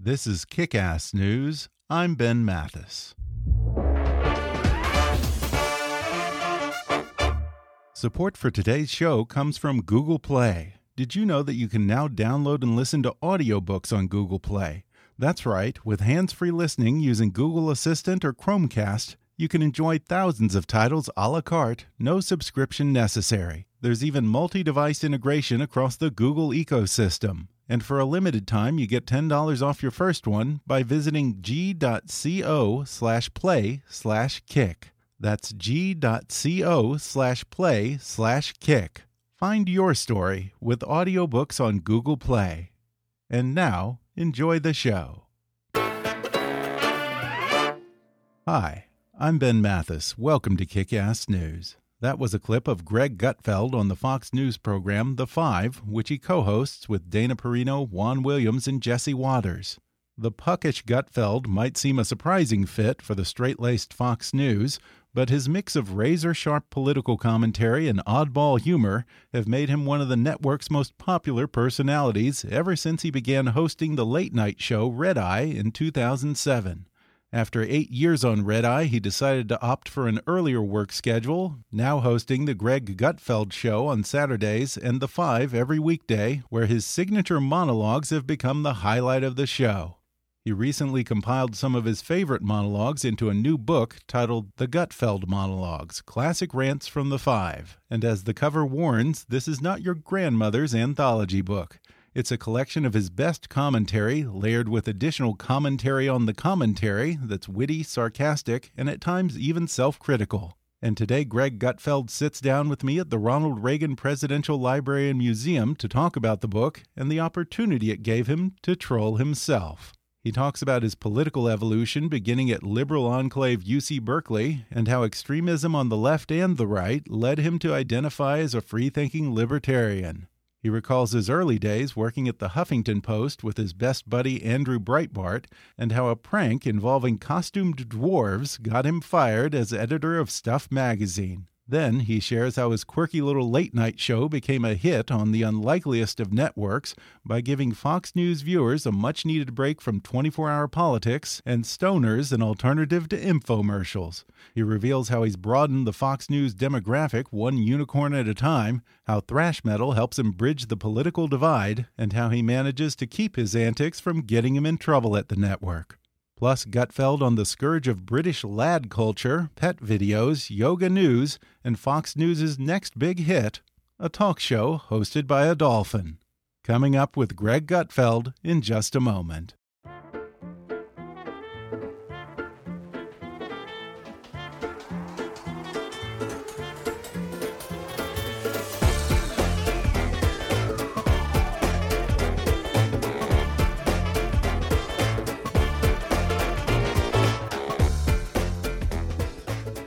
This is Kick Ass News. I'm Ben Mathis. Support for today's show comes from Google Play. Did you know that you can now download and listen to audiobooks on Google Play? That's right, with hands free listening using Google Assistant or Chromecast, you can enjoy thousands of titles a la carte, no subscription necessary. There's even multi device integration across the Google ecosystem. And for a limited time, you get $10 off your first one by visiting g.co slash play slash kick. That's g.co slash play slash kick. Find your story with audiobooks on Google Play. And now, enjoy the show. Hi, I'm Ben Mathis. Welcome to Kick Ass News. That was a clip of Greg Gutfeld on the Fox News program The Five, which he co hosts with Dana Perino, Juan Williams, and Jesse Watters. The puckish Gutfeld might seem a surprising fit for the straight laced Fox News, but his mix of razor sharp political commentary and oddball humor have made him one of the network's most popular personalities ever since he began hosting the late night show Red Eye in 2007. After eight years on Red Eye, he decided to opt for an earlier work schedule, now hosting the Greg Gutfeld Show on Saturdays and The Five every weekday, where his signature monologues have become the highlight of the show. He recently compiled some of his favorite monologues into a new book titled The Gutfeld Monologues Classic Rants from the Five. And as the cover warns, this is not your grandmother's anthology book. It's a collection of his best commentary, layered with additional commentary on the commentary that's witty, sarcastic, and at times even self critical. And today, Greg Gutfeld sits down with me at the Ronald Reagan Presidential Library and Museum to talk about the book and the opportunity it gave him to troll himself. He talks about his political evolution beginning at liberal enclave UC Berkeley and how extremism on the left and the right led him to identify as a free thinking libertarian. He recalls his early days working at the Huffington Post with his best buddy Andrew Breitbart, and how a prank involving costumed dwarves got him fired as editor of Stuff magazine. Then he shares how his quirky little late night show became a hit on the unlikeliest of networks by giving Fox News viewers a much needed break from 24 hour politics and stoners an alternative to infomercials. He reveals how he's broadened the Fox News demographic one unicorn at a time, how thrash metal helps him bridge the political divide, and how he manages to keep his antics from getting him in trouble at the network plus Gutfeld on the scourge of British lad culture, pet videos, yoga news, and Fox News' next big hit, a talk show hosted by a dolphin. Coming up with Greg Gutfeld in just a moment.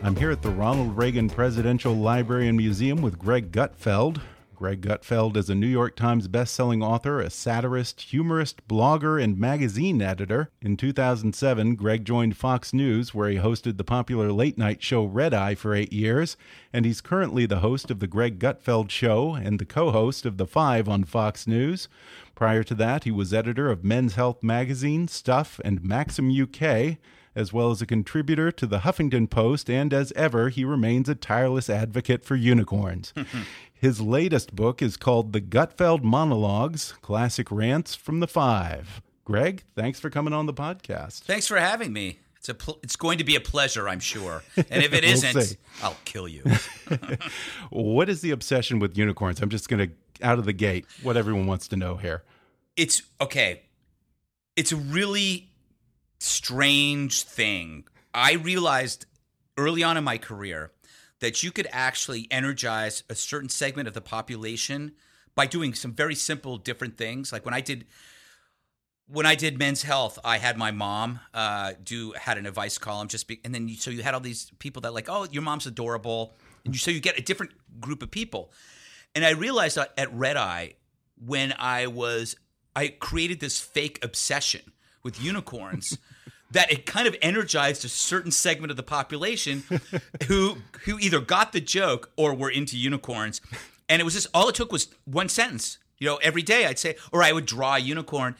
I'm here at the Ronald Reagan Presidential Library and Museum with Greg Gutfeld. Greg Gutfeld is a New York Times bestselling author, a satirist, humorist, blogger, and magazine editor. In 2007, Greg joined Fox News, where he hosted the popular late night show Red Eye for eight years, and he's currently the host of The Greg Gutfeld Show and the co host of The Five on Fox News. Prior to that, he was editor of Men's Health magazine, Stuff, and Maxim UK as well as a contributor to the Huffington Post, and as ever, he remains a tireless advocate for unicorns. His latest book is called The Gutfeld Monologues Classic Rants from the Five. Greg, thanks for coming on the podcast. Thanks for having me. It's a pl- it's going to be a pleasure, I'm sure. And if it We'll isn't, see. I'll kill you. What is the obsession with unicorns? I'm just going to, out of the gate, what everyone wants to know here. it's okay. It's a really strange thing. I realized early on in my career that you could actually energize a certain segment of the population by doing some very simple different things. Like when I did when I did men's health, I had my mom uh, do had an advice column just be, and then you, so you had all these people that like, oh, your mom's adorable, and you, so you get a different group of people. And I realized that at Red Eye when I was I created this fake obsession with unicorns that it kind of energized a certain segment of the population who who either got the joke or were into unicorns. And it was just all it took was one sentence. You know, every day I'd say, or I would draw a unicorn.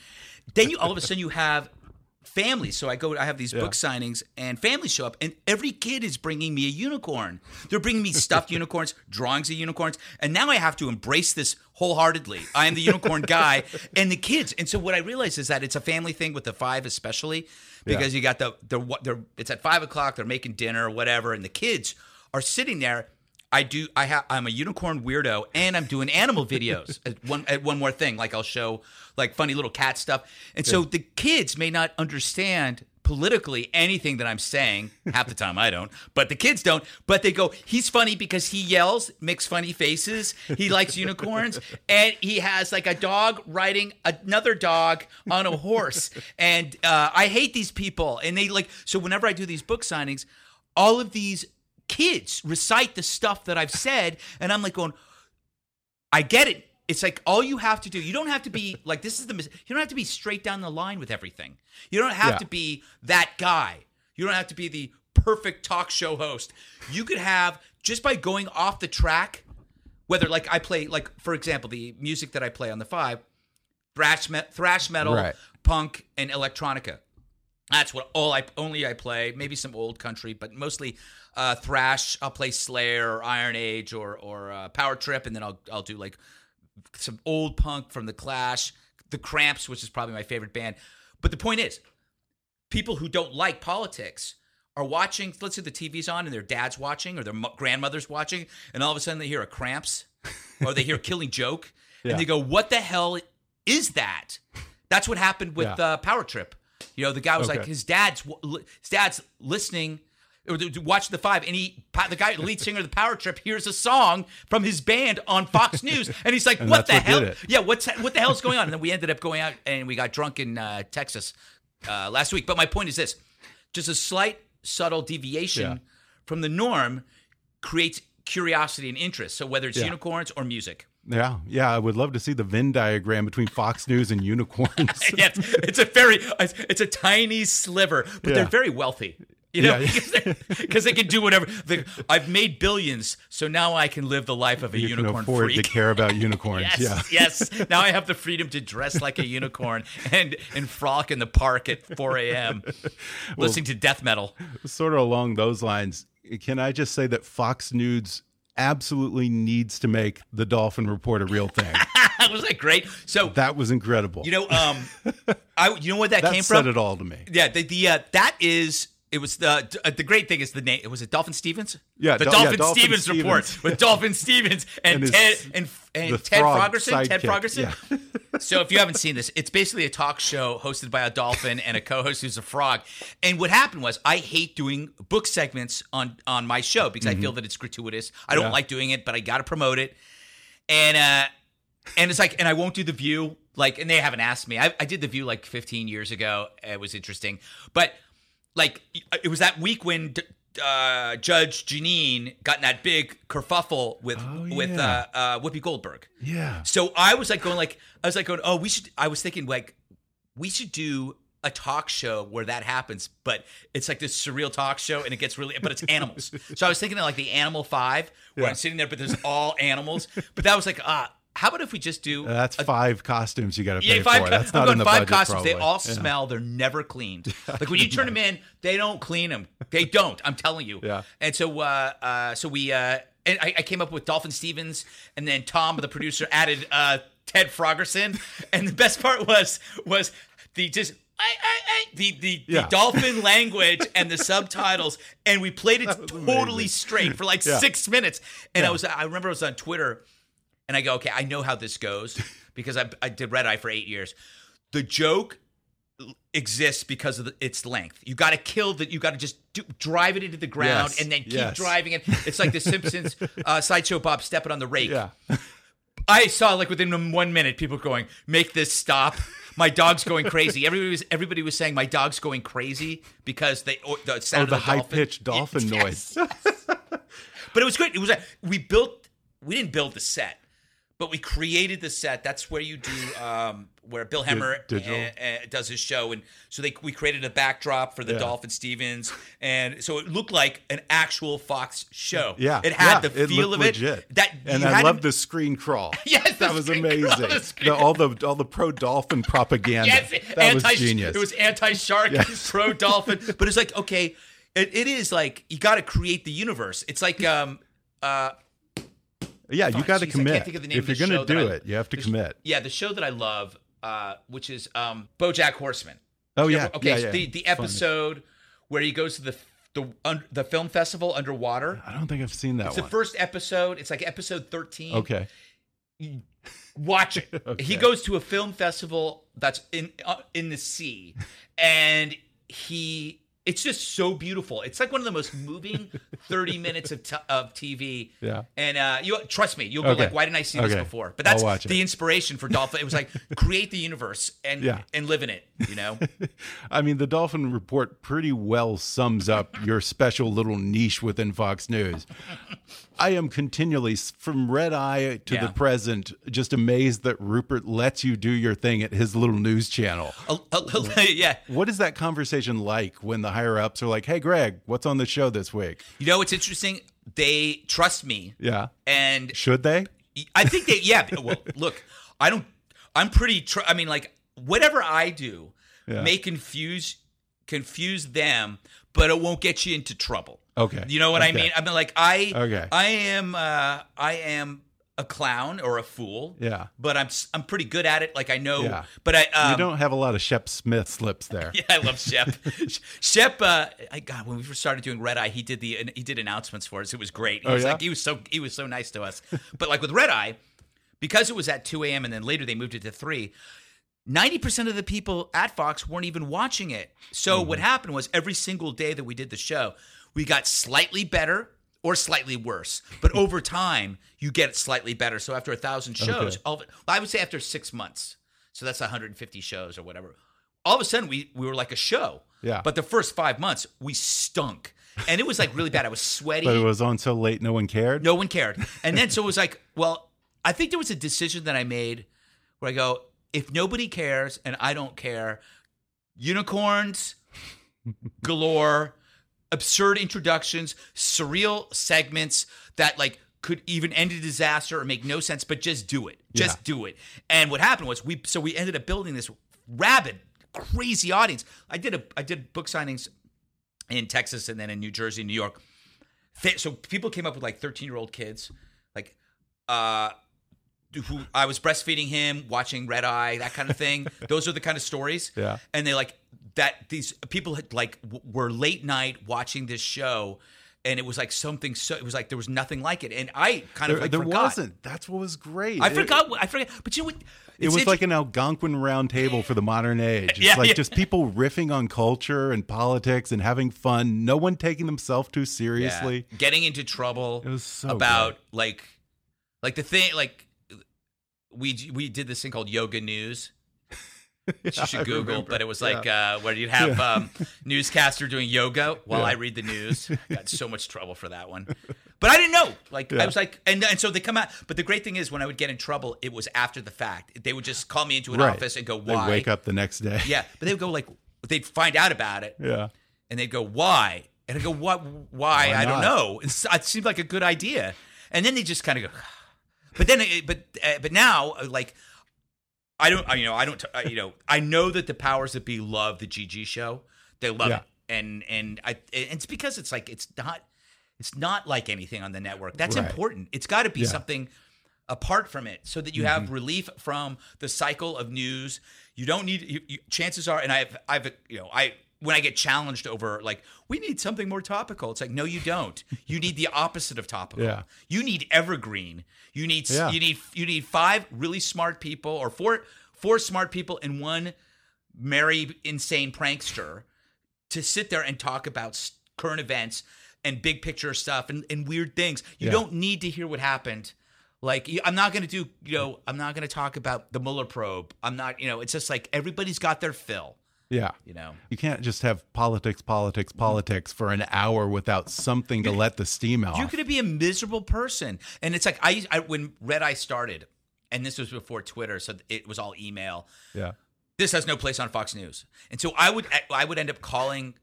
Then you all of a sudden you have families. So I go, I have these book signings, and families show up, and every kid is bringing me a unicorn. They're bringing me stuffed unicorns, drawings of unicorns, and now I have to embrace this wholeheartedly. I am the unicorn guy, and the kids. And so what I realize is that it's a family thing with the five, especially because you got the the what they're it's at five o'clock. They're making dinner or whatever, and the kids are sitting there. I do. I have. I'm a unicorn weirdo, and I'm doing animal videos. at one at one more thing, like I'll show like funny little cat stuff, and so the kids may not understand politically anything that I'm saying. Half the time I don't, but the kids don't. But they go, he's funny because he yells, makes funny faces. He likes unicorns, and he has like a dog riding another dog on a horse. And uh, I hate these people. And they like so whenever I do these book signings, all of these kids recite the stuff that I've said, and I'm like going, I get it. It's like all you have to do. You don't have to be like this is the. mis- You don't have to be straight down the line with everything. You don't have Yeah. to be that guy. You don't have to be the perfect talk show host. You could have just by going off the track. Whether like I play like for example the music that I play on the five, thrash me- thrash metal, Right. punk, and electronica. That's what all I only I play. Maybe some old country, but mostly uh, thrash. I'll play Slayer or Iron Age or or uh, Power Trip, and then I'll I'll do like some old punk from the Clash, the Cramps, which is probably my favorite band. But the point is, people who don't like politics are watching. Let's say the TV's on and their dad's watching or their grandmother's watching, and all of a sudden they hear a Cramps or they hear a Killing Joke, Yeah. and they go, "What the hell is that?" That's what happened with Yeah. uh, Power Trip. You know, the guy was like, his dad's his dad's listening. Watching the five, and he, the guy, the lead singer of the Power Trip, hears a song from his band on Fox News, and he's like, And "What the what hell? Yeah, what's what the hell's going on?" And then we ended up going out and we got drunk in uh, Texas uh, last week. But my point is this: just a slight, subtle deviation Yeah. from the norm creates curiosity and interest. So whether it's Yeah. unicorns or music, Yeah, yeah, I would love to see the Venn diagram between Fox News and unicorns. yeah, it's, a very, it's a tiny sliver, but Yeah. they're very wealthy. You know, Yeah. because, because they can do whatever. They, I've made billions, so now I can live the life of a you can unicorn afford freak. to care about unicorns. Yes, Yeah. yes. Now I have the freedom to dress like a unicorn and and frolic in the park at 4 a.m. listening to death metal. Sort of along those lines, can I just say that Fox News absolutely needs to make the Dolphin Report a real thing? Was that great? So that was incredible. you know, um, I you know where that, that came said from? it all to me. Yeah, the, the uh, that is it was the uh, the great thing is the name. It was it Dolphin Stevens? Yeah, the Dol- yeah, Dolphin, Dolphin Stevens, Stevens. report with Dolphin Stevens and, And Ted and, and Ted frog Frogerson. Ted Frogerson. so if you haven't seen this, it's basically a talk show hosted by a dolphin and a co-host who's a frog. And what happened was I hate doing book segments on on my show because I feel that it's gratuitous. I don't Mm-hmm. Yeah. like doing it, but I got to promote it. And uh and it's like, and I won't do the View. Like, and they haven't asked me. I, I did the View like 15 years ago. It was interesting, but like, it was that week when uh, Judge Jeanine got in that big kerfuffle with Oh, with uh, uh, Whoopi Goldberg. Yeah. So I was like going like I was like going, oh, we should. I was thinking like we should do a talk show where that happens, but it's like this surreal talk show, and it gets really, but it's animals. so I was thinking of like the Animal Five, where Yeah. I'm sitting there, but there's all animals. But that was like, ah, how about if we just do? Uh, That's a- five costumes you got to pay yeah, five. for. That's I'm not going in the five budget, costumes. They all Yeah. smell. They're never cleaned. Like when you turn them in, they don't clean them. They don't. I'm telling you. Yeah. And so, uh, uh, so we, uh, and I, I came up with Dolphin Stevens, and then Tom, the producer, added uh, Ted Frogerson, and the best part was was the just. I, I, I, the the, Yeah. the dolphin language and the subtitles, and we played it totally amazing. straight for like Yeah. six minutes. And I was, I remember I was on Twitter, and I go, okay, I know how this goes because I, I did Red Eye for eight years. The joke exists because of the, its length. You got to kill that. You got to just do, drive it into the ground Yes, and then keep yes. driving it. It's like the Simpsons uh, sideshow Bob stepping on the rake. Yeah. I saw like within one minute people going, "Make this stop." My dog's going crazy. Everybody was everybody was saying my dog's going crazy because they or the sound Oh, of the the high dolphin. pitched dolphin Yes. noise. But it was great. It was a, we built. We didn't build the set, but we created the set. That's where you do um, where Bill Hemmer uh, uh, does his show, and so they we created a backdrop for the Yeah. Dolphin Stevens, and so it looked like an actual Fox show. Yeah. it had yeah, the feel looked of it. legit. That and I love the screen crawl. Yes, that was screen crawl, amazing. the The- all the all the pro dolphin propaganda. Yes, that was genius. It was anti-shark, Yes. pro dolphin, but it's like okay, it, it is like you got to create the universe. It's like um uh yeah, you got to commit. can't think of the name if you're gonna do I- it, you have to commit. Yeah, the show that I love, uh, which is um, BoJack Horseman. Oh yeah. okay. yeah, so yeah. the the Funny. episode where he goes to the the un, the film festival underwater. I don't think I've seen that It's one. the first episode. It's like episode thirteen. okay. watch it. Okay. He goes to a film festival that's in uh, in the sea, and he. It's just so beautiful. It's like one of the most moving thirty minutes of, t- of TV. Yeah. And uh, you trust me, you'll go Okay. like, "Why didn't I see this before?" But that's the inspiration for Dolphin. It was like create the universe and Yeah. and live in it. You know. I mean, the Dolphin Report pretty well sums up your special little niche within Fox News. I am continually, from Red Eye to Yeah. the present, just amazed that Rupert lets you do your thing at his little news channel. A- a- yeah. What is that conversation like when the higher ups are like, "Hey, Greg, what's on the show this week?" You know what's interesting? They trust me, Yeah, and should they? I think they, yeah. Well, look, I don't. I'm pretty. Tr- I mean, like whatever I do Yeah. may confuse confuse them, but it won't get you into trouble. Okay. You know what I mean? I mean, like I, Okay. I am, uh, I am a clown or a fool. Yeah. But I'm, I'm pretty good at it. Like I know. Yeah. But I, um, you don't have a lot of Shep Smith slips there. yeah, I love Shep. Shep, uh, I God, when we first started doing Red Eye, he did the he did announcements for us. It was great. He Oh, was yeah? like he was so he was so nice to us. but like with Red Eye, because it was at two a.m. and then later they moved it to three. Ninety percent of the people at Fox weren't even watching it. So Mm-hmm. what happened was every single day that we did the show, we got slightly better or slightly worse. But over time, you get slightly better. So after a thousand shows, Okay. it, I would say after six months, so that's 150 shows or whatever. All of a sudden, we we were like a show. Yeah. But the first five months, we stunk, and it was like really bad. I was sweaty. But it was on so late, no one cared. No one cared. And then so it was like, well, I think there was a decision that I made where I go, if nobody cares and I don't care, unicorns galore, absurd introductions, surreal segments that like could even end a disaster or make no sense, but just do it. Just Yeah. do it. And what happened was we so we ended up building this rabid, crazy audience. I did a I did book signings in Texas and then in New Jersey, New York. So people came up with like 13 year old kids, like uh who I was breastfeeding him, watching Red Eye, that kind of thing. Those are the kind of stories. Yeah. And they like that these people had like w- were late night watching this show and it was like something so it was like there was nothing like it and I kind of There, like there forgot. wasn't. That's what was great. I It- forgot I forgot but you know what It was like an Algonquin round table for the modern age. It's Yeah, like yeah. just people riffing on culture and politics and having fun. No one taking themselves too Yeah. seriously. getting into trouble It was so about like like the thing like we we did this thing called yoga news you should google but it was Yeah. like uh where you'd have um newscaster doing yoga while Yeah. i read the news I got so much trouble for that one but i didn't know like Yeah. i was like and, and so they come out but the great thing is when i would get in trouble it was after the fact they would just call me into an Right. office and go why wake up the next day. yeah but they would go like they'd find out about it Yeah. and they'd go, "Why?" And I go, "What? Why? Why I don't know. It's, it seemed like a good idea." And then they just kind of go. But then, it- but uh, but now, uh, like, I don't, I, you know, I don't, you know, I know that the powers that be love the GG show. They love Yeah. it, and and I, and it's because it's like it's not, it's not like anything on the network. That's Right. important. It's got to be Yeah. Mm-hmm. something apart from it, so that you have relief from the cycle of news. You don't need. You, you, chances are, and I've, I've, you know, I when I get challenged over like we need something more topical. It's like no, you don't. You need the opposite of topical. Yeah. You need evergreen. You need Yeah. you need you need five really smart people or four four smart people and one merry insane prankster to sit there and talk about current events and big picture stuff and, and weird things. You Yeah. don't need to hear what happened. Like I'm not going to do, you know, I'm not going to talk about the Mueller probe. I'm not, you know, it's just like everybody's got their fill, Yeah. you know. You can't just have politics, politics, politics for an hour without something to let the steam out. You're going to be a miserable person. And it's like I, I when Red Eye started, and this was before Twitter, so it was all email. yeah. This has no place on Fox News, and so I would I would end up calling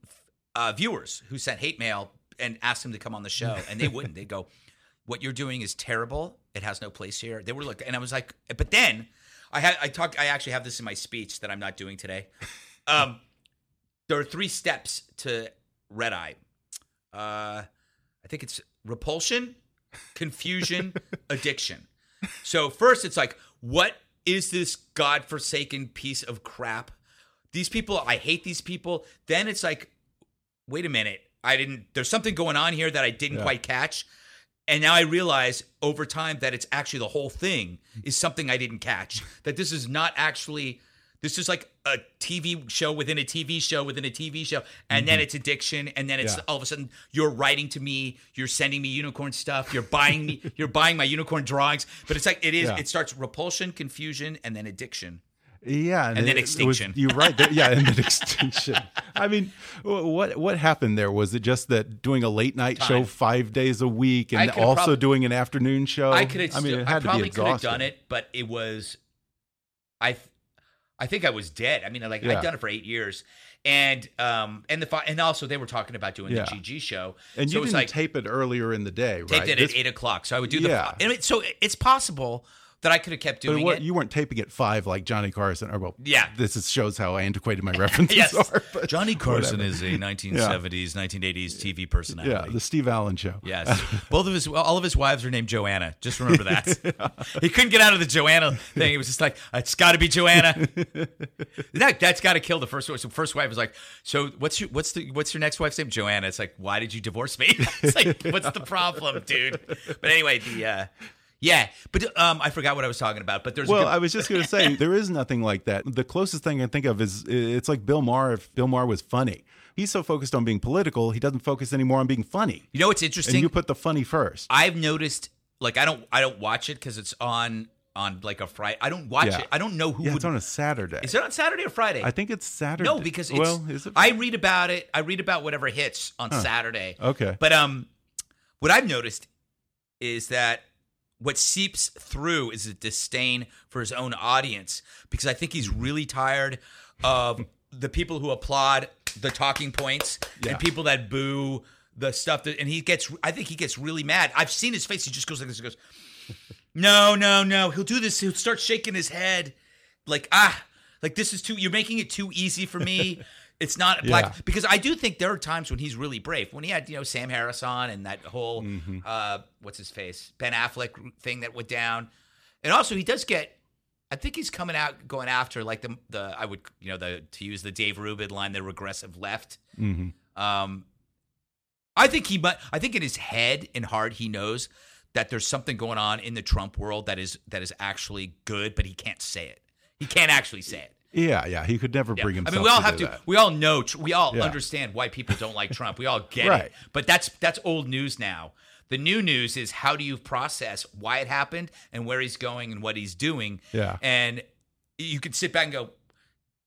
uh, viewers who sent hate mail and ask them to come on the show, and they wouldn't. They'd go, "What you're doing is terrible. It has no place here." They were like, and I was like, but then I had I talked I actually have this in my speech that I'm not doing today. Um, there are three steps to red eye. Uh, I think it's repulsion, confusion, addiction. So first, it's like, what is this godforsaken piece of crap? These people, I hate these people. Then it's like, wait a minute, I didn't. There's something going on here that I didn't Yeah. quite catch, and now I realize over time that it's actually the whole thing is something I didn't catch. That this is not actually. This is like a TV show within a TV show within a TV show, and then it's addiction, and then it's Mm-hmm. Yeah. all of a sudden you're writing to me, you're sending me unicorn stuff, you're buying me, you're buying my unicorn drawings. But it's like it is. Yeah. It starts repulsion, confusion, and then addiction. Yeah, And then it- it was- extinction. you're right. There, yeah, and then extinction. I mean, what what happened there? Was it just that doing a late night show five days a week and also prob- doing an afternoon show? I could have. I mean, it I had to probably be could have done it, but it was. I, I think I was dead. I mean, like Yeah. I'd done it for eight years, and um and the fi- and also they were talking about doing Yeah. the GG show, And so you it was didn't like tape it earlier in the day, right? taped it This- at eight o'clock. So I would do the. Yeah. and it- so it's possible that I could have kept But doing what, it. you weren't taping at five like Johnny Carson. Or well, Yeah. This is, shows how antiquated my references yes, are. But Johnny Carson whatever. is a 1970s, 1980s TV personality. yeah, the Steve Allen show. Yes, both of his, all of his wives are named Joanna. Just remember that. He couldn't get out of the Joanna thing. He was just like, "It's got to be Joanna." that that's got to kill the first wife. So first wife was like, "So what's your what's the what's your next wife's name?" Joanna. It's like, "Why did you divorce me?" it's like, "What's the problem, dude?" But anyway, the uh, yeah, but um, I forgot what I was talking about. But there's Well, good- I was just going to say there is nothing like that. The closest thing I think of is it's like Bill Maher. If Bill Maher was funny, he's so focused on being political, he doesn't focus anymore on being funny. you know what's And interesting? you put the funny first. I've noticed like I don't I don't watch it because it's on on like a Friday. I don't watch Yeah. it. I don't know who Yeah, would. it's on a Saturday. is it on Saturday or Friday? I think it's Saturday. No, because it's, well, is it? I read about it. I read about whatever hits on Saturday. Okay. But um, what I've noticed is that what seeps through is a disdain for his own audience because I think he's really tired of the people who applaud the talking points Yeah. and people that boo the stuff that and he gets I think he gets really mad. I've seen his face. He just goes like this. He goes, no, no, no. He'll do this. He'll start shaking his head, like ah, like this is too. You're making it too easy for me. It's not black Yeah. because I do think there are times when he's really brave. When he had you know Sam Harris on and that whole Mm-hmm. uh, what's his face Ben Affleck thing that went down, and also he does get. I think he's coming out going after like the the I would you know the to use the Dave Rubin line the regressive left. Mhm. Um, I think he might. I think in his head and heart he knows that there's something going on in the Trump world that is that is actually good, but he can't say it. He can't actually say it. Yeah, yeah. He could never Yeah. bring I mean, we all to have to. that. We all know. We all Yeah. understand why people don't like Trump. We all get Right. it. But that's that's old news now. The new news is how do you process why it happened and where he's going and what he's doing. Yeah. And you can sit back and go,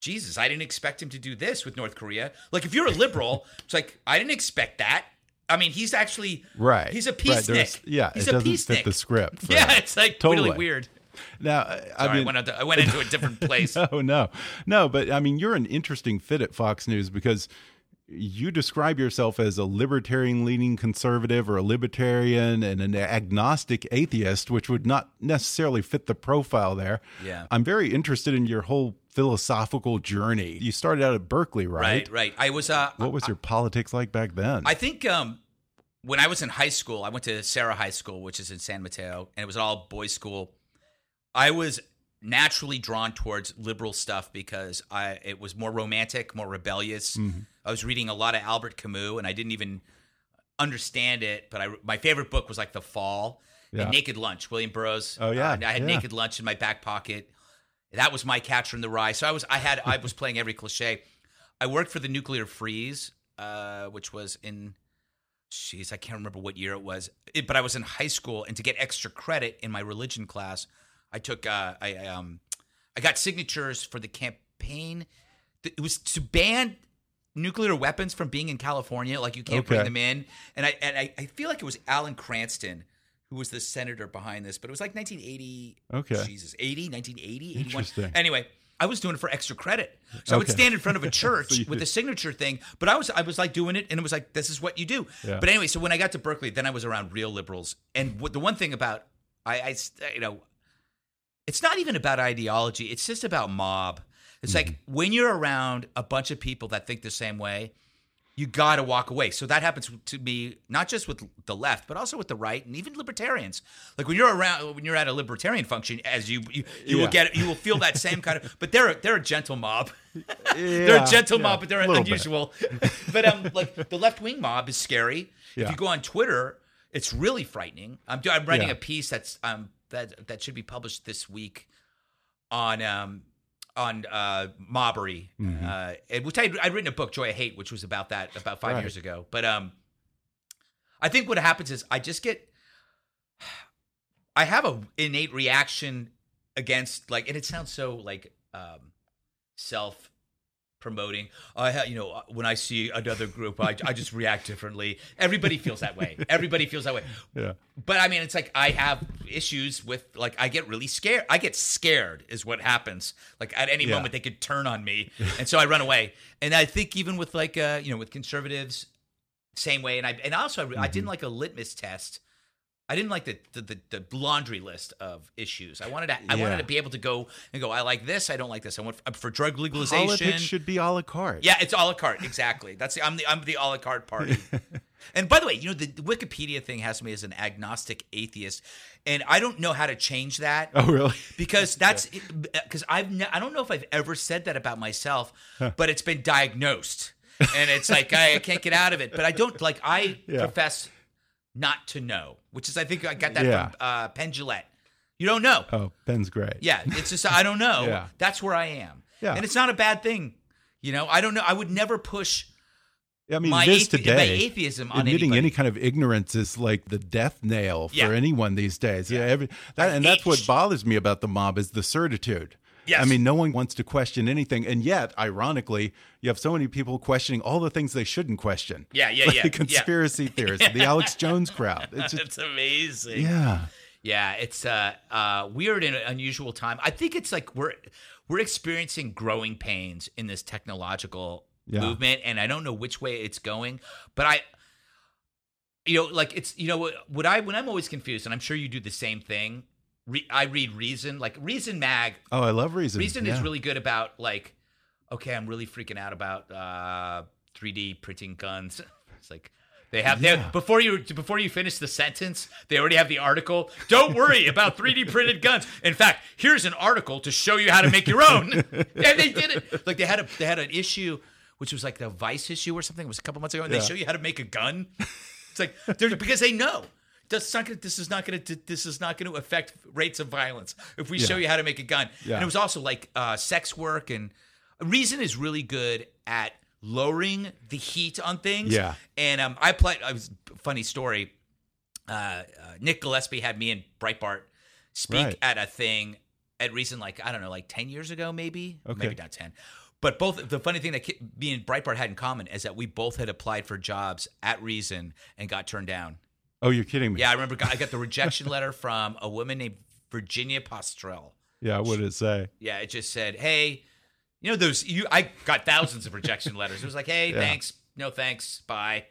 Jesus, I didn't expect him to do this with North Korea. Like if you're a liberal, it's like I didn't expect that. I mean, he's actually Right. He's a Right, peacenik. there's- yeah, he's it a doesn't peacenik. fit the script. Yeah, it's like Totally. really weird. Now, I- I Sorry, I, mean, went into, I went into a different place. Oh no, no, but I mean, you're an interesting fit at Fox News because you describe yourself as a libertarian leaning conservative or a libertarian and an agnostic atheist, which would not necessarily fit the profile there. Yeah. I'm very interested in your whole philosophical journey. You started out at Berkeley, right? Right, right. I was. Uh, What was your politics like back then? I think um, when I was in high school, I went to Serra High School, which is in San Mateo, and it was an all boys' school. I was naturally drawn towards liberal stuff because I it was more romantic, more rebellious. Mm-hmm. I was reading a lot of Albert Camus, and I didn't even understand it. But I, my favorite book was like The Fall Yeah. and Naked Lunch, William Burroughs. Oh, yeah, Uh, I had yeah. Naked Lunch in my back pocket. That was my catcher in the rye. So I was I had I was playing every cliche. I worked for the Nuclear Freeze, uh, which was in jeez, I can't remember what year it was. It, but I was in high school, and to get extra credit in my religion class, I took uh, I I, um I got signatures for the campaign. It was to ban nuclear weapons from being in California. Like you can't bring them in. And I and I, I feel like it was Alan Cranston who was the senator behind this, but it was like 1980. Okay. Jesus, 80, 1980, 81. Interesting. Anyway, I was doing it for extra credit. So I would stand in front of a church So with a signature thing, but I was I was like doing it and it was like this is what you do. Yeah. But anyway, so when I got to Berkeley, then I was around real liberals. And what, the one thing about I, I you know it's not even about ideology, it's just about mob. It's like Mm-hmm. when you're around a bunch of people that think the same way, you got to walk away. So that happens to me not just with the left, but also with the right and even libertarians. Like when you're around, when you're at a libertarian function, as you you, you Yeah. will get, you will feel that same kind of. But they're they're a gentle mob. they're a gentle yeah, mob, but they're a little bit. unusual. but um, like the left wing mob is scary. Yeah. If you go on Twitter, it's really frightening. I'm I'm writing Yeah. a piece that's um that that should be published this week on um on uh mobbery Mm-hmm. uh which I I'd written a book Joy of Hate which was about that about 5 Right. years ago but um I think what happens is I just get I have a innate reaction against like and it sounds so like um self promoting I ha- you know when I see another group I I just react differently everybody feels that way everybody feels that way yeah. but I mean, it's like I have issues with like I get really scared. I get scared is what happens. Like at any Yeah. moment they could turn on me, and so I run away. And I think even with like uh you know with conservatives, same way. And I and also I, I Mm-hmm. didn't like a litmus test. I didn't like the the, the the laundry list of issues. I wanted to I Yeah. wanted to be able to go and go. I like this. I don't like this. I want I'm for drug legalization. Politics should be a la carte. Yeah, it's a la carte. Exactly. That's the, I'm the I'm the a la carte party. and by the way, you know the, the Wikipedia thing has me as an agnostic atheist, and I don't know how to change that Oh, really? because that's because I've ne- I don't know if I've ever said that about myself, but it's been diagnosed, and it's like I, I can't get out of it. But I don't like I Yeah. profess not to know, which is I think I got that Yeah. from uh, Penn Jillette. You don't know. Oh, Penn's great. Yeah, it's just I don't know. Yeah. That's where I am. Yeah. And it's not a bad thing. You know, I don't know. I would never push I mean, my, it is athe- my today. atheism on Admitting anybody. any kind of ignorance is like the death nail for Yeah. anyone these days. Yeah, every, that, and that's what bothers me about the mob is the certitude. Yes. I mean, no one wants to question anything, and yet, ironically, you have so many people questioning all the things they shouldn't question. Yeah, yeah, like yeah, The yeah. conspiracy theorists, the Alex Jones crowd. It's just, it's amazing. yeah, Yeah, it's uh, uh, weird and unusual time. I think it's like we're we're experiencing growing pains in this technological Yeah. movement, and I don't know which way it's going. But I, you know, like it's you know what what I when I'm always confused, and I'm sure you do the same thing. Re, I read Reason, like Reason Mag. Oh, I love Reason. Reason yeah. is really good about like, okay, I'm really freaking out about uh, 3D printing guns. It's like they have they Yeah. before you before you finish the sentence, they already have the article. Don't worry about 3D printed guns. In fact, here's an article to show you how to make your own. and they did it. Like they had a they had an issue which was like the Vice issue or something. It was a couple months ago, and Yeah. they show you how to make a gun. It's like because they know. This is not gonna, this is not going to this is not going to affect rates of violence if we show you how to make a gun. Yeah. And it was also like uh, sex work and Reason is really good at lowering the heat on things. Yeah. And um, I played. I was funny story. Uh, uh, Nick Gillespie had me and Breitbart speak Right. at a thing at Reason, like I don't know, like ten years ago, maybe, Okay. maybe not ten. But both the funny thing that me and Breitbart had in common is that we both had applied for jobs at Reason and got turned down. Oh, you're kidding me. Yeah, I remember I got the rejection letter from a woman named Virginia Postrel. Yeah, what did it say? Yeah, it just said, "Hey, you know those you I got thousands of rejection letters. It was like, "Hey, Yeah. thanks, no thanks, bye.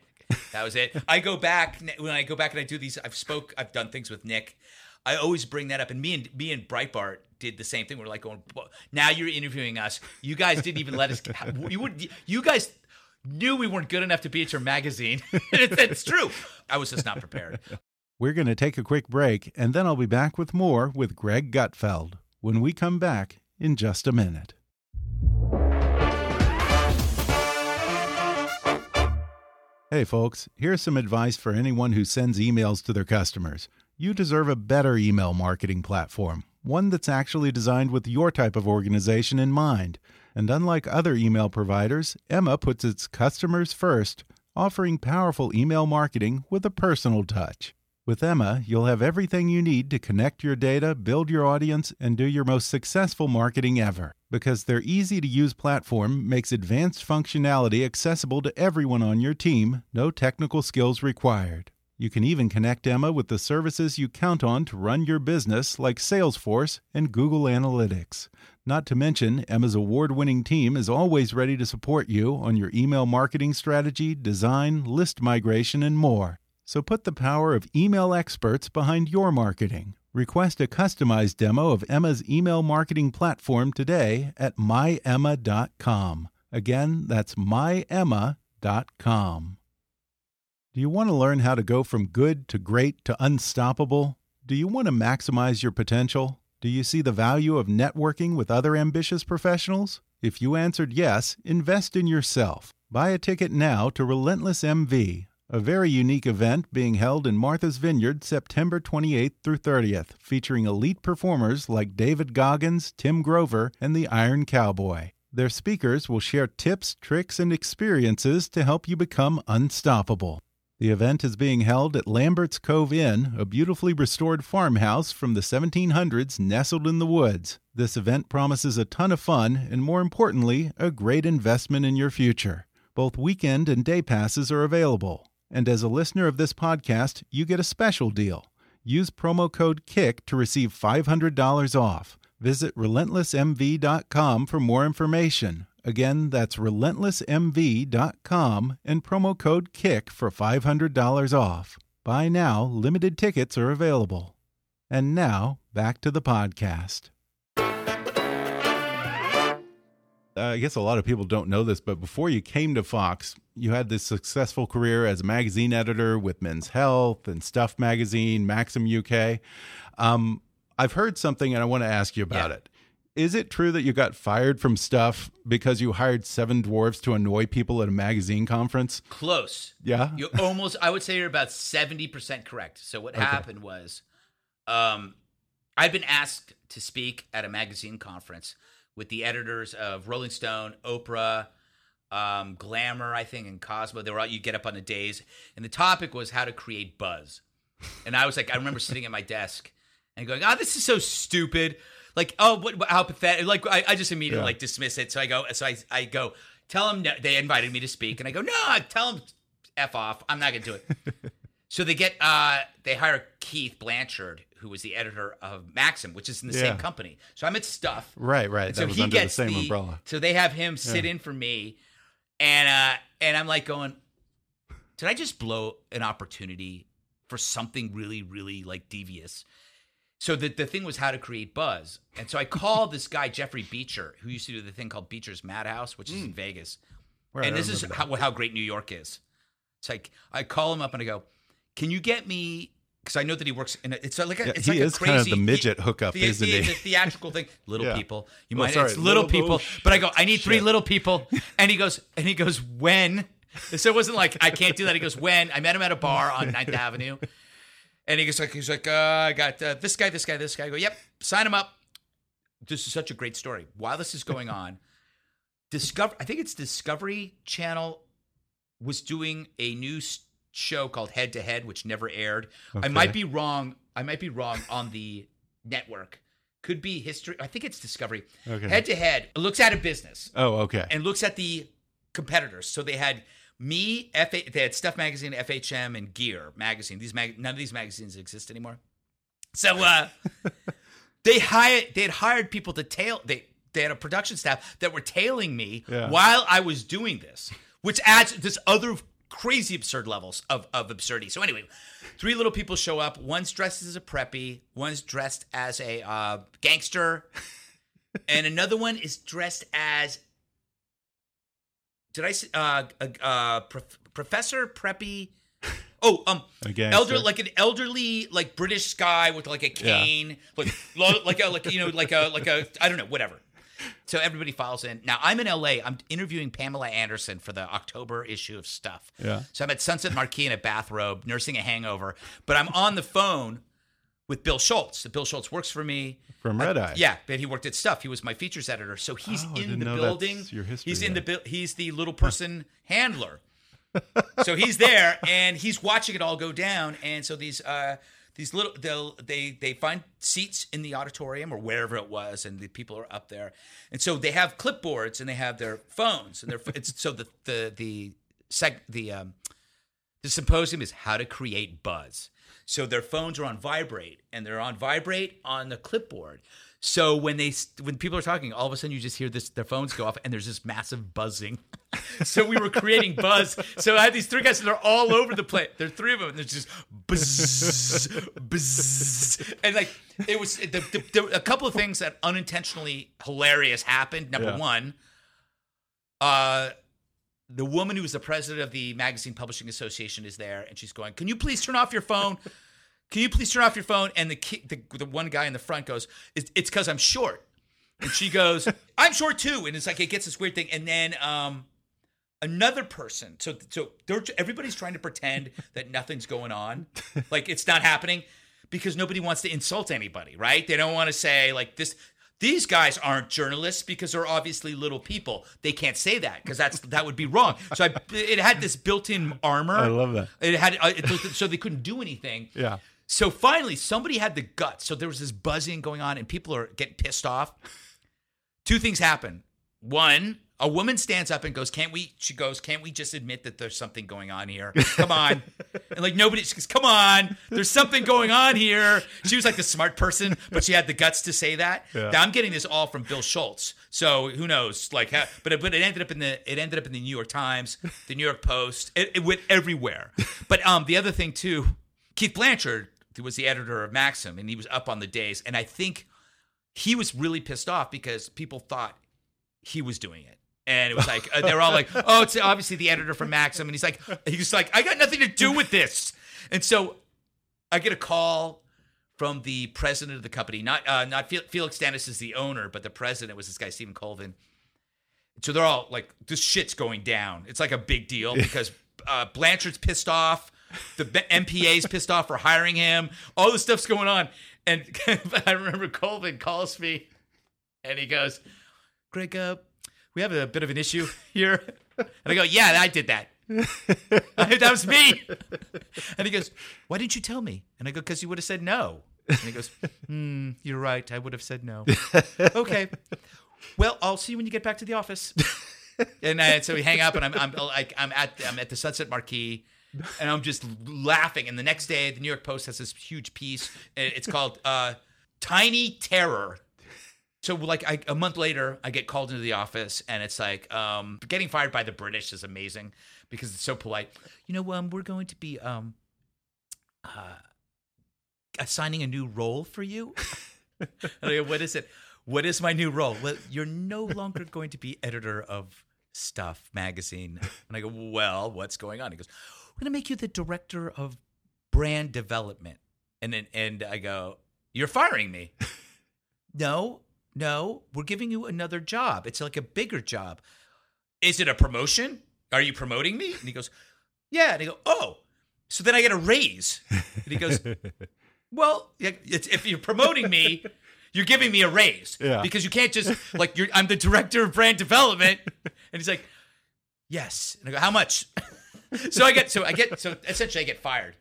That was it. I go back when I go back and I do these. I've spoke. I've done things with Nick. I always bring that up, and me and me and Breitbart did the same thing. We're like going, now you're interviewing us. You guys didn't even let us. You would. You guys knew we weren't good enough to be at your magazine. it's, it's true. I was just not prepared. We're going to take a quick break, and then I'll be back with more with Greg Gutfeld when we come back in just a minute. Hey, folks, here's some advice for anyone who sends emails to their customers. You deserve a better email marketing platform, one that's actually designed with your type of organization in mind. And unlike other email providers, Emma puts its customers first, offering powerful email marketing with a personal touch. With Emma, you'll have everything you need to connect your data, build your audience, and do your most successful marketing ever. Because their easy to use platform makes advanced functionality accessible to everyone on your team, no technical skills required. You can even connect Emma with the services you count on to run your business, like Salesforce and Google Analytics. Not to mention, Emma's award winning team is always ready to support you on your email marketing strategy, design, list migration, and more. So put the power of email experts behind your marketing. Request a customized demo of Emma's email marketing platform today at myemma.com. Again, that's myemma.com. Do you want to learn how to go from good to great to unstoppable? Do you want to maximize your potential? Do you see the value of networking with other ambitious professionals? If you answered yes, invest in yourself. Buy a ticket now to Relentless MV a very unique event being held in Martha's Vineyard September 28th through 30th, featuring elite performers like David Goggins, Tim Grover, and the Iron Cowboy. Their speakers will share tips, tricks, and experiences to help you become unstoppable. The event is being held at Lambert's Cove Inn, a beautifully restored farmhouse from the 1700s nestled in the woods. This event promises a ton of fun and, more importantly, a great investment in your future. Both weekend and day passes are available. And as a listener of this podcast, you get a special deal. Use promo code KICK to receive $500 off. Visit relentlessmv.com for more information. Again, that's relentlessmv.com and promo code KICK for $500 off. Buy now, limited tickets are available. And now, back to the podcast. Uh, I guess a lot of people don't know this, but before you came to Fox, you had this successful career as a magazine editor with Men's Health and Stuff Magazine, Maxim UK. Um, I've heard something and I want to ask you about Yeah. it. Is it true that you got fired from Stuff because you hired seven dwarves to annoy people at a magazine conference? Close. Yeah. You almost, I would say you're about 70% correct. So what happened was um, I've been asked to speak at a magazine conference with the editors of Rolling Stone, Oprah, um, Glamour, I think, and Cosmo. They were all, you get up on the days. And the topic was how to create buzz. And I was like, I remember sitting at my desk and going, oh, this is so stupid. Like, oh, what, how pathetic. Like, I, I just immediately Yeah. like dismiss it. So I go, so I, I go, tell them no, they invited me to speak. And I go, no, tell them F off. I'm not going to do it. So they get uh they hire Keith Blanchard, who was the editor of Maxim, which is in the Yeah. same company. So I'm at Stuff. Right, right. And so he under the gets same umbrella. So they have him sit in for me, and uh and I'm like going, did I just blow an opportunity for something really really like devious? So the the thing was how to create buzz, and so I called this guy Jeffrey Beecher, who used to do the thing called Beecher's Madhouse, which is in Vegas, Hmm. Right, and I this is how, how great New York is. It's like I call him up and I go, "Can you get me?" Because I know that he works in. A, it's like a, Yeah, it's he like is a kind of the midget hookup, the, isn't the, he? The theatrical thing, little Yeah. people. You Well, might sorry, it's little, little people, bullshit. but I go, I need three Shit. little people, and he goes, and he goes, when? So it wasn't like I can't do that. He goes, when? I met him at a bar on 9th Avenue, and he goes like, he's like, uh, I got uh, this guy, this guy, this guy. I go, yep, sign him up. This is such a great story. While this is going on, Discover, I think it's Discovery Channel was doing a new show called Head to Head, which never aired. I might be wrong. I might be wrong on the network. Could be history. I think it's Discovery. Okay. Head to Head looks at a business Oh, okay. and looks at the competitors. So they had me, FA, they had Stuff Magazine, FHM, and Gear Magazine. These mag, none of these magazines exist anymore. So uh, they hired they had hired people to tail they they had a production staff that were tailing me Yeah. while I was doing this, which adds this other crazy absurd levels of, of absurdity. So anyway, three little people show up. One's dressed as a preppy. One's dressed as a uh, gangster, and another one is dressed as. Did I say uh, uh, uh, prof- Professor Preppy? Oh, um, A gangster. elder like an elderly like British guy with like a cane, like lo- like a like you know like a like a I don't know whatever. So everybody files in. Now I'm in LA. I'm interviewing Pamela Anderson for the October issue of Stuff. Yeah. So I'm at Sunset Marquis in a bathrobe, nursing a hangover, but I'm on the phone with Bill Schultz. Bill Schultz works for me. From Red Eye. Yeah, but he worked at Stuff. He was my features editor. So he's Oh, I in the building. your history he's in the bu- he's the little person handler. So he's there and he's watching it all go down. And so these uh these little they'll they they find seats in the auditorium or wherever it was, and the people are up there. And so they have clipboards and they have their phones and their it's so the the the seg the um the symposium is how to create buzz. So their phones are on vibrate, and they're on vibrate on the clipboard. So when they when people are talking, all of a sudden you just hear this their phones go off, and there's this massive buzzing. so we were creating buzz. So I had these three guys, and they're all over the place. There are three of them, and there's just buzz, buzz, and like it was. The, the, the, a couple of things that unintentionally hilarious happened. Number Yeah. one, uh, the woman who is the president of the Magazine Publishing Association is there, and she's going, "Can you please turn off your phone? Can you please turn off your phone?" And the ki- the, the one guy in the front goes, "It's because I'm short," and she goes, "I'm short too," and it's like it gets this weird thing, and then um. Another person, so so everybody's trying to pretend that nothing's going on, like it's not happening, because nobody wants to insult anybody, right? They don't want to say like this. These guys aren't journalists because they're obviously little people. They can't say that because that's that would be wrong. So I, it had this built-in armor. I love that. It had uh, it, so they couldn't do anything. Yeah. So finally, somebody had the guts. So there was this buzzing going on, and people are getting pissed off. Two things happen. One, a woman stands up and goes, "Can't we?" She goes, "Can't we just admit that there's something going on here? Come on!" and like nobody, she goes, "Come on, there's something going on here." She was like the smart person, but she had the guts to say that. Yeah. Now I'm getting this all from Bill Schultz, so who knows? Like, ha- but it, but it ended up in the it ended up in the New York Times, the New York Post. It, it went everywhere. But um, the other thing too, Keith Blanchard was the editor of Maxim, and he was up on the days, and I think he was really pissed off because people thought he was doing it. And it was like uh, they were all like, "Oh, it's obviously the editor from Maxim," and he's like, "He's like, I got nothing to do with this." And so I get a call from the president of the company, not uh, not Felix Dennis is the owner, but the president was this guy Stephen Colvin. So they're all like, "This shit's going down." It's like a big deal because uh, Blanchard's pissed off, the MPA's pissed off for hiring him. All this stuff's going on, and I remember Colvin calls me, and he goes, "Greg, uh, we have a bit of an issue here," and I go, "Yeah, I did that." that was me. And he goes, Why didn't you tell me? And I go, Because you would have said no. And he goes, Hmm, you're right. I would have said no. okay. Well, I'll see you when you get back to the office. And uh, so we hang up, and I'm I'm like I'm at I'm at the Sunset Marquis, and I'm just laughing. And the next day, the New York Post has this huge piece. It's called uh, "Tiny Terror." So like I, a month later, I get called into the office, and it's like um, getting fired by the British is amazing because it's so polite. You know, um, we're going to be um, uh, assigning a new role for you. go, what is it? What is my new role? Well, you're no longer going to be editor of Stuff magazine. And I go, well, what's going on? He goes, we're going to make you the director of brand development. And then, and I go, you're firing me. no, no, we're giving you another job. It's like a bigger job. Is it a promotion? Are you promoting me? And he goes, yeah. And I go, oh, so then I get a raise. And he goes, well, if you're promoting me, you're giving me a raise Yeah. because you can't just like you're. I'm the director of brand development, and he's like, yes. And I go, how much? so I get so I get so essentially I get fired,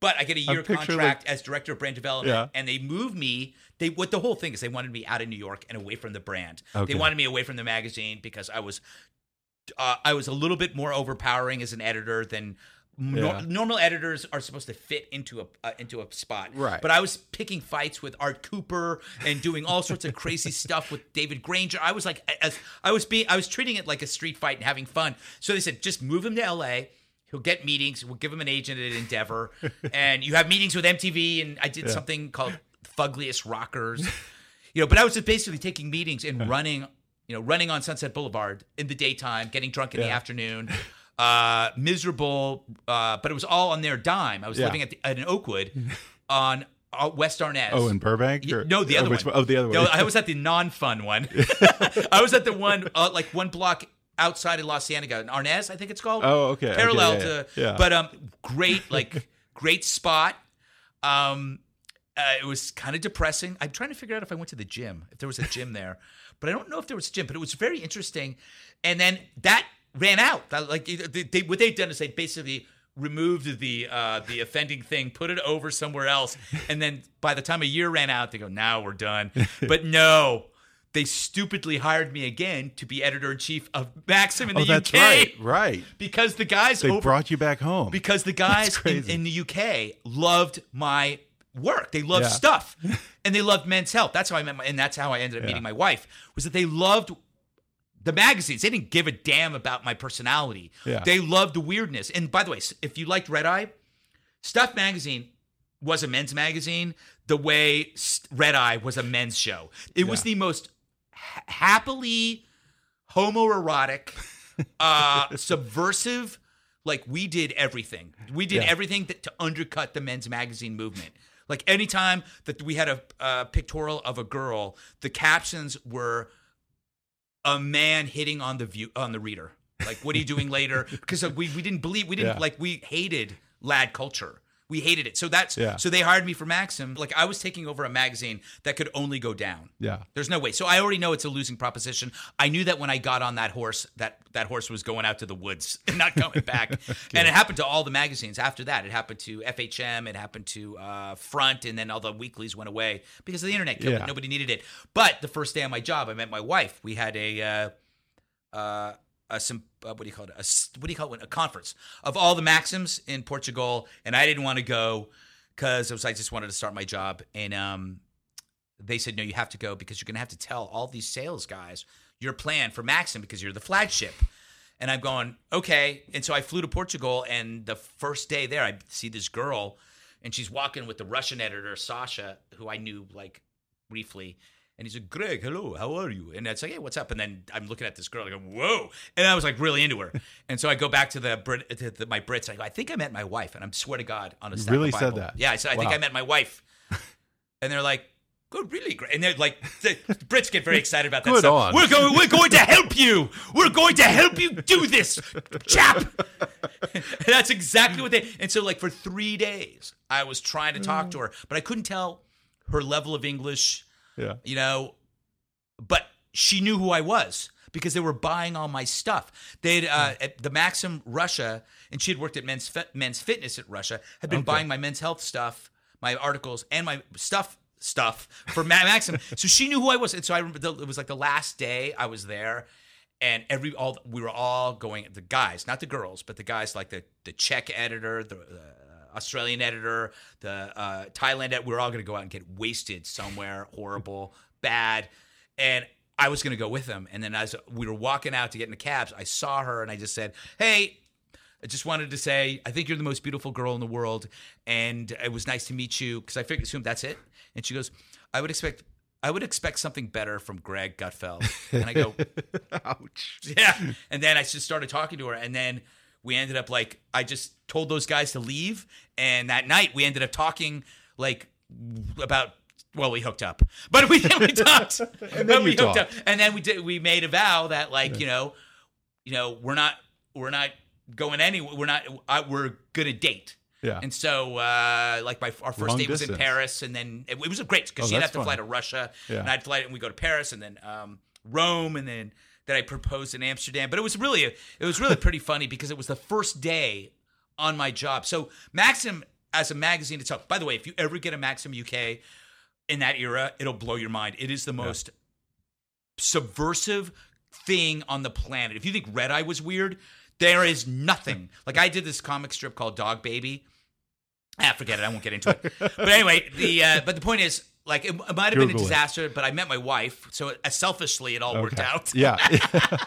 but I get a year contract as director of brand development, Yeah. and they move me. They what the whole thing is they wanted me out of New York and away from the brand. Okay. They wanted me away from the magazine because I was uh, I was a little bit more overpowering as an editor than Yeah. normal editors are supposed to fit into a uh, into a spot. Right. But I was picking fights with Art Cooper and doing all sorts of crazy stuff with David Granger. I was like, as I was being, I was treating it like a street fight and having fun. So they said, just move him to L.A. He'll get meetings. We'll give him an agent at Endeavor, and you have meetings with MTV. And I did something called Fugliest Rockers, you know. But I was just basically taking meetings and running, you know, running on Sunset Boulevard in the daytime, getting drunk in the afternoon, uh, miserable. Uh, but it was all on their dime. I was Yeah. living at, the, at an Oakwood on uh, West Arnaz. Oh, in Burbank? No, the oh, other which one. Oh, the other one. No, I was at the non-fun one. I was at the one uh, like one block outside of La Cienega, Arnaz, I think it's called. Oh, okay, okay, Parallel yeah, to, yeah, but um, great, like great spot. Um, uh, it was kind of depressing. I'm trying to figure out if I went to the gym, if there was a gym there, but I don't know if there was a gym. But it was very interesting. And then that ran out. That, like they, they, what they'd done is they basically removed the uh, the offending thing, put it over somewhere else, and then by the time a year ran out, they go, "Now we're done." But no. They stupidly hired me again to be editor in chief of Maxim in oh, the oh, that's UK right. Right. because the guys They over brought you back home. because the guys in, in the UK loved my work. They loved Yeah. stuff, and they loved Men's Health. That's how I met, my, and that's how I ended up Yeah. meeting my wife. Was that they loved the magazines? They didn't give a damn about my personality. Yeah. They loved the weirdness. And by the way, if you liked Red Eye, Stuff Magazine was a men's magazine the way Red Eye was a men's show. It was the most ha- happily homoerotic, uh, subversive. Like we did everything. We did Yeah. everything that, to undercut the men's magazine movement. Like anytime that we had a, a pictorial of a girl, the captions were a man hitting on the view on the reader. Like, what are you doing later? Because we we didn't believe we didn't Yeah. like we hated lad culture. We hated it. So that's Yeah. so they hired me for Maxim. Like I was taking over a magazine that could only go down. Yeah. There's no way. So I already know it's a losing proposition. I knew that when I got on that horse, that that horse was going out to the woods and not coming back. and it happened to all the magazines after that. It happened to FHM. It happened to uh, Front, and then all the weeklies went away because of the internet. killed it. Nobody needed it. But the first day on my job, I met my wife. We had a. Uh, uh, a uh, what do you call it? A what do you call it? A conference of all the Maxims in Portugal, and I didn't want to go because I was I just wanted to start my job, and um, they said no, you have to go because you're going to have to tell all these sales guys your plan for Maxim because you're the flagship. And I'm going okay, and so I flew to Portugal, and the first day there, I see this girl, and she's walking with the Russian editor Sasha, who I knew like briefly. And he's like, Greg, hello, how are you? And it's like, hey, what's up? And then I'm looking at this girl, I go, whoa. And I was like really into her. and so I go back to the Brit, to the, my Brits. I go, I think I met my wife. And I'm swear to God on a stack really said that? Yeah, I said, I think I met my wife. And they're like, good, really great. And they're like, the Brits get very excited about that Good stuff. on. We're going, we're going to help you. We're going to help you do this, chap. And that's exactly what they. And so, like for three days, I was trying to talk to her, but I couldn't tell her level of English. Yeah. You know, but she knew who I was because they were buying all my stuff. They'd uh, at the Maxim Russia, and she had worked at Men's Men's Fitness at Russia. Had been Okay. buying my Men's Health stuff, my articles, and my stuff stuff for Ma- Maxim. so she knew who I was, and so I remember the, it was like the last day I was there. And every all we were all going the guys, not the girls, but the guys like the the check editor, the uh, Australian editor, the uh, Thailand editor. We are all going to go out and get wasted somewhere horrible, bad, and I was going to go with them. And then as we were walking out to get in the cabs, I saw her and I just said, "Hey." I just wanted to say, I think you're the most beautiful girl in the world, and it was nice to meet you. Because I figured, assumed that's it. And she goes, I would expect, I would expect something better from Greg Gutfeld. And I go, Ouch. yeah. And then I just started talking to her, and then we ended up like I just told those guys to leave, and that night we ended up talking like about. Well, we hooked up, but we, we talked, then but we hooked talked. up, and then we did. We made a vow that, like, you know, you know, we're not, we're not going anywhere. We're not. I, we're gonna date. Yeah. And so, uh, like, my our first Long date was in. Paris, and then it, it was great because Oh, she'd have to fly to Russia, Yeah. and I'd fly, and we go to Paris, and then um, Rome, and then that I proposed in Amsterdam. But it was really, it was really pretty funny because it was the first day on my job. So Maxim as a magazine itself. By the way, if you ever get a Maxim UK in that era, it'll blow your mind. It is the most subversive thing on the planet. If you think Red Eye was weird, There is nothing. Like I did this comic strip called Dog Baby. Ah, forget it. I won't get into it. But anyway, the uh, but the point is, like, it, it might have been a Google it. disaster, but I met my wife, so it, selfishly it all worked Okay. out. Yeah.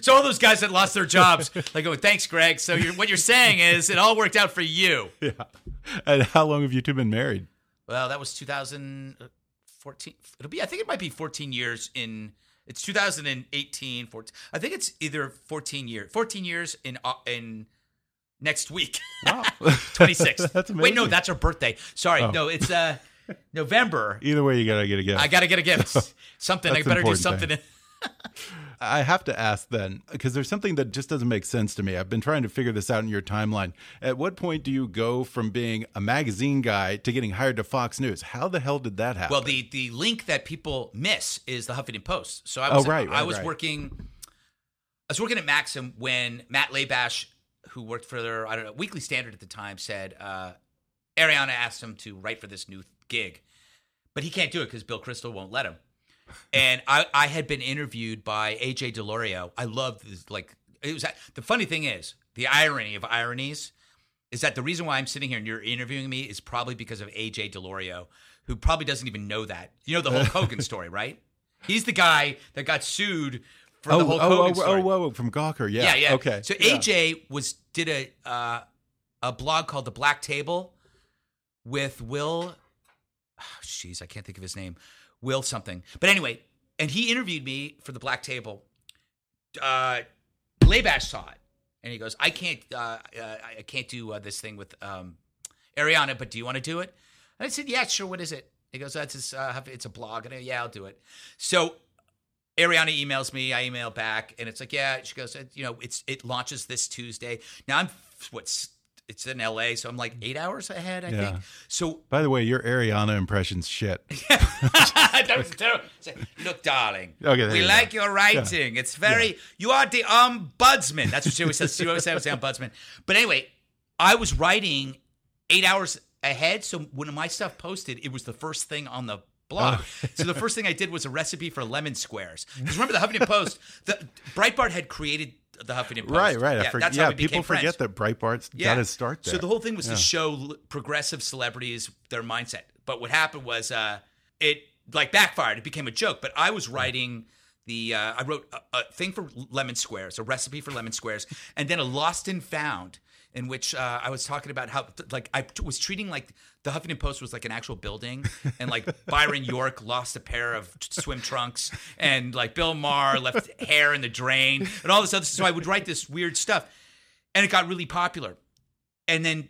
So all those guys that lost their jobs, like, oh, thanks, Greg. So you're, what you're saying is it all worked out for you. yeah. And how long have you two been married? Well, that was 2014. It'll be, I think it might be 14 years in. It's 2018. 14. I think it's either 14 years. 14 years in uh, in next week. Wow. 26th. That's Wait, no, amazing. that's her birthday. Sorry, Oh. no, it's uh November. Either way, you gotta get a gift. I got to get a gift. Something. I better do something. thing. I have to ask then, because there's something that just doesn't make sense to me. I've been trying to figure this out in your timeline. At what point do you go from being a magazine guy to getting hired to Fox News? How the hell did that happen? Well, the the link that people miss is the Huffington Post. So I Oh, was right, I was right. working I was working at Maxim when Matt Labash, who worked for their I don't know Weekly Standard at the time, said uh, Arianna asked him to write for this new gig, but he can't do it because Bill Kristol won't let him. And I, I had been interviewed by AJ Daulerio. I loved this, like it was the funny thing is the irony of ironies is that the reason why I'm sitting here and you're interviewing me is probably because of AJ Daulerio, who probably doesn't even know that. You know the Hulk Hogan story, right? He's the guy that got sued for oh, the Hulk oh, Hogan oh, story. oh, oh, from Gawker. Yeah. yeah, yeah. Okay. So Yeah. AJ was did a uh, a blog called The Black Table with Will. Oh, Jeez, I can't think of his name. Will something. But anyway, and he interviewed me for The Black Table. Uh, Labash saw it, and he goes, "I can't, uh, uh, I can't do uh, this thing with um, Arianna, but do you want to do it?" And I said, "Yeah, sure. What is it?" He goes, "That's his, uh, it's a blog." And I, yeah, I'll do it. So Arianna emails me. I email back, and it's like, yeah. She goes, you know, it's it launches this Tuesday. Now I'm what's it's in LA, so I'm like eight hours ahead, I Yeah. think. So By the way, your Arianna impression's shit. that was terrible. Say, Look, darling, Okay, we you like go. your writing. It's very you are the ombudsman. That's what she always says. She always says ombudsman. But anyway, I was writing eight hours ahead, so when my stuff posted, it was the first thing on the blog. Oh. so the first thing I did was a recipe for lemon squares. Because remember the Huffington Post, the Breitbart had created the Huffington Post. Right, right. I Yeah, forg- that's yeah, how we people friends. forget that Breitbart's got his start there. So the whole thing was Yeah. to show progressive celebrities their mindset. But what happened was uh, it like backfired. It became a joke. But I was writing the uh, I wrote a, a thing for lemon squares, a recipe for lemon squares, and then a lost and found. In which uh, I was talking about how, like, I was treating like the Huffington Post was like an actual building, and like Byron York lost a pair of swim trunks, and like Bill Maher left hair in the drain, and all this other. So I would write this weird stuff, and it got really popular. And then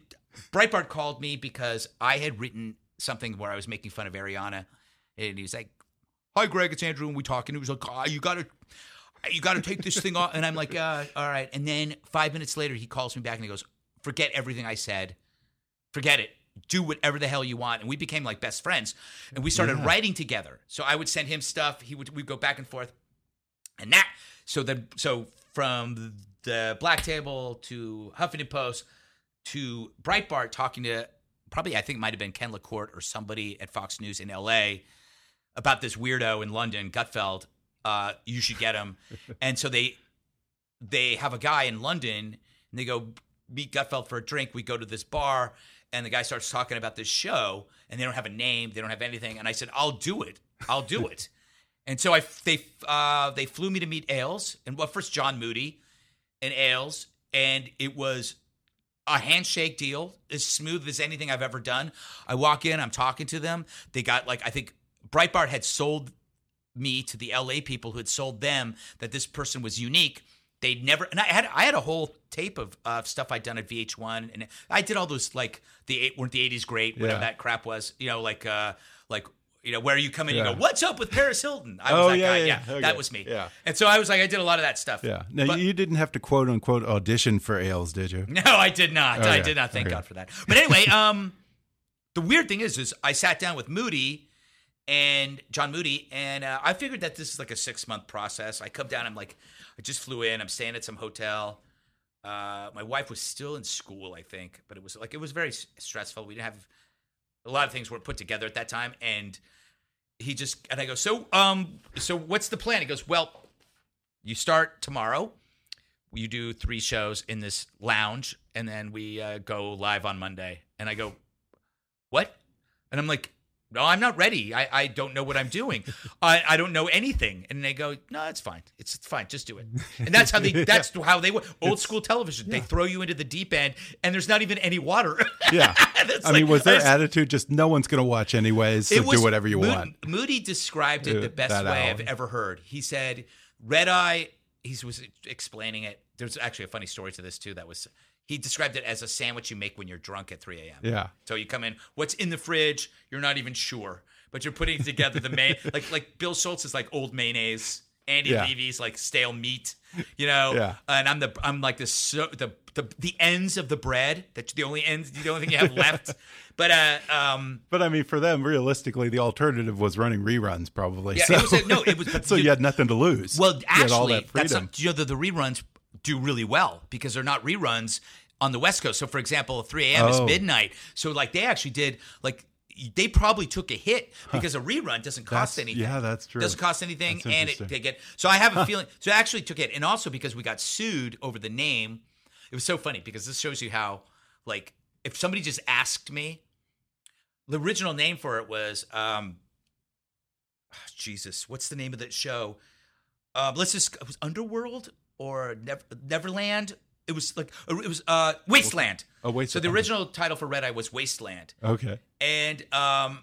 Breitbart called me because I had written something where I was making fun of Arianna, and he was like, "Hi, Greg, it's Andrew, and we talking." He was like, "Ah, "You gotta, you gotta take this thing off," and I'm like, uh, "All right." And then five minutes later, he calls me back and he goes, "Forget everything I said. Forget it." Do whatever the hell you want, and we became like best friends, and we started Yeah. writing together. So I would send him stuff; he would we'd go back and forth, and that so then so from the Black Table to Huffington Post to Breitbart talking to probably I think it might have been Ken LaCorte or somebody at Fox News in L.A. about this weirdo in London, Gutfeld. Uh, you should get him, and so they they have a guy in London, and they go meet Gutfeld for a drink. We go to this bar, and the guy starts talking about this show, and they don't have a name, they don't have anything, and I said, "I'll do it, I'll do it." And so I they uh, they flew me to meet Ailes, and well, first John Moody and Ailes, and it was a handshake deal, as smooth as anything I've ever done. I walk in, I'm talking to them. They got like I think Breitbart had sold me to the LA people who had sold them that this person was unique. They'd never, and I had I had a whole tape of uh, stuff I'd done at VH1, and I did all those like the eight weren't the eighties great, whatever Yeah. that crap was, you know, like uh like you know where you come in, and you go, what's up with Paris Hilton? I was Oh, that yeah, guy, yeah, yeah, okay. that was me, Yeah. And so I was like, I did a lot of that stuff, yeah. Now But- you didn't have to quote unquote audition for Ailes, did you? no, I did not. I Okay. did not. Thank Okay. God for that. But anyway, um, the weird thing is, is I sat down with Moody and John Moody, and uh, I figured that this is like a six month process. I come down. I'm like, I just flew in. I'm staying at some hotel. Uh, my wife was still in school, I think, but it was like it was very stressful. We didn't have a lot of things weren't put together at that time, and he just and I go, so um, so what's the plan? He goes, well, you start tomorrow you do three shows in this lounge, and then we uh, go live on Monday. And I go, what? And I'm like, no, I'm not ready. I, I don't know what I'm doing. I, I don't know anything. And they go, no, it's fine. It's, fine. Just do it. And that's how they that's how they were. old school television. They throw you into the deep end, and there's not even any water. Yeah. I mean, was their attitude just no one's going to watch anyways, so was- do whatever you Moody, want? Moody described it the best that way hour. I've ever heard. He said, "Red Eye." He was explaining it. There's actually a funny story to this too. That was he described it as a sandwich you make when you're drunk at 3 a.m. Yeah. So you come in, what's in the fridge? You're not even sure, but you're putting together the main. like like Bill Schultz is like old mayonnaise. Andy Yeah. Levy's like stale meat, you know. Yeah. And I'm the I'm like the so the the the ends of the bread. That's the only ends. The only thing you have left. But uh um But I mean, for them, realistically, the alternative was running reruns, probably. Yeah, so, it was no, it was- so you- you had nothing to lose. Well, You had all actually, that that's not, you know the, the reruns do really well because they're not reruns on the West Coast. So, for example, 3 a.m. is Oh. midnight. So, like they actually did like they probably took a hit because a rerun doesn't cost That's- anything. yeah, that's true. Doesn't cost anything, That's and it, they get. So I have a feeling. So I actually took it, and also because we got sued over the name. It was so funny because this shows you how, like, if somebody just asked me, the original name for it was, um, Jesus, what's the name of that show? Um, let's just it was Underworld or Never, Neverland. It was like it was uh, Wasteland. Oh, Wasteland. So the original title for Red Eye was Wasteland, okay. and um,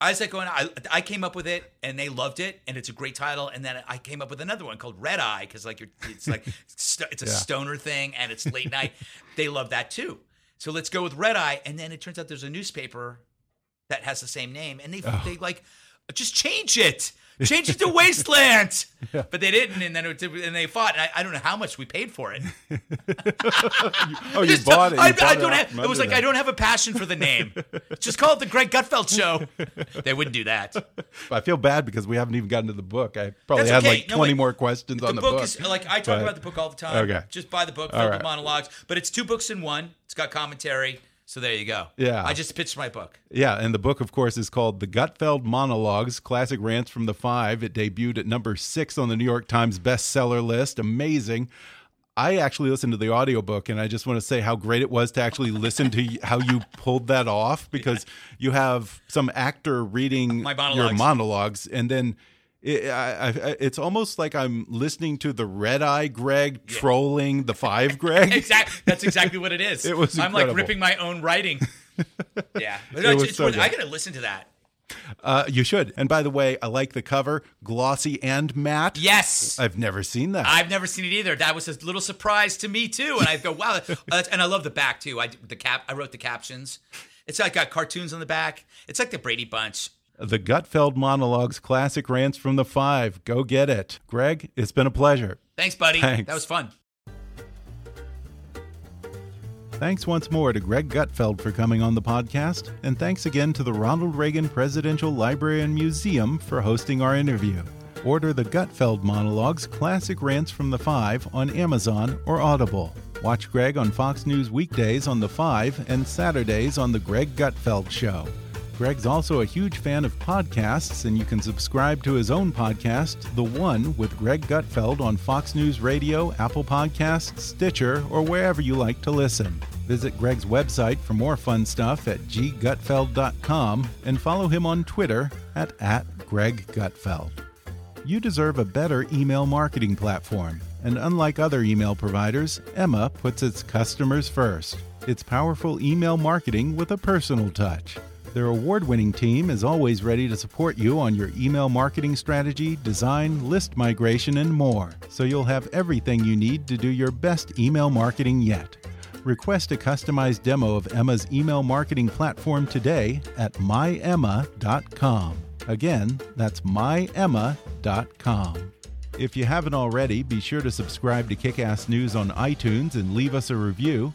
I was like going. I I came up with it, and they loved it, and it's a great title. And then I came up with another one called Red Eye because like you're, it's like st- it's a Yeah. stoner thing, and it's late night. They love that too. So let's go with Red Eye, and then it turns out there's a newspaper that has the same name, and they Oh. they like just change it, change it to Wasteland. But they didn't, and then it, and they fought. And I, I don't know how much we paid for it. Oh, you bought it. You I, bought I don't off have. It was like I don't have a passion for the name. Just call it the Greg Gutfeld Show. They wouldn't do that. I feel bad because we haven't even gotten to the book. I probably That's had okay. like No, 20 wait. more questions The on the book, book. is like I talk but- about the book all the time. Okay. Just buy the book, All right. monologues. But it's two books in one. It's got commentary. So there you go. Yeah. I just pitched my book. Yeah, and the book, of course, is called The Gutfeld Monologues Classic Rants from the Five. It debuted at number six on the New York Times bestseller list. Amazing. I actually listened to the audiobook, and I just want to say how great it was to actually listen to how you pulled that off because you have some actor reading My your monologues. monologues, and then. It, I, I, it's almost like I'm listening to the Red Eye Greg trolling the Five Greg. Exactly. That's exactly what it is. It was I'm like ripping my own writing. yeah. But It it's, it's so worth- I good. got to listen to that. Uh, you should. And by the way, I like the cover, glossy and matte. Yes. I've never seen that. I've never seen it either. That was a little surprise to me too, and I go, "Wow!" that's- and I love the back too. I the cap. I wrote the captions. It's like got cartoons on the back. It's like the Brady Bunch. The Gutfeld Monologues Classic Rants from the Five. Go get it. Greg, it's been a pleasure. Thanks, buddy. Thanks. That was fun. Thanks once more to Greg Gutfeld for coming on the podcast, and thanks again to the Ronald Reagan Presidential Library and Museum for hosting our interview. Order the Gutfeld Monologues Classic Rants from the Five on Amazon or Audible. Watch Greg on Fox News weekdays on The Five and Saturdays on The Greg Gutfeld Show. Greg's also a huge fan of podcasts, and you can subscribe to his own podcast, The One with Greg Gutfeld, on Fox News Radio, Apple Podcasts, Stitcher, or wherever you like to listen. Visit Greg's website for more fun stuff at ggutfeld.com and follow him on Twitter at, at Greg Gutfeld. You deserve a better email marketing platform. And unlike other email providers, Emma puts its customers first. It's powerful email marketing with a personal touch. Their award winning team is always ready to support you on your email marketing strategy, design, list migration, and more, so you'll have everything you need to do your best email marketing yet. Request a customized demo of Emma's email marketing platform today at myemma.com. Again, that's myemma.com. If you haven't already, be sure to subscribe to Kickass News on iTunes and leave us a review.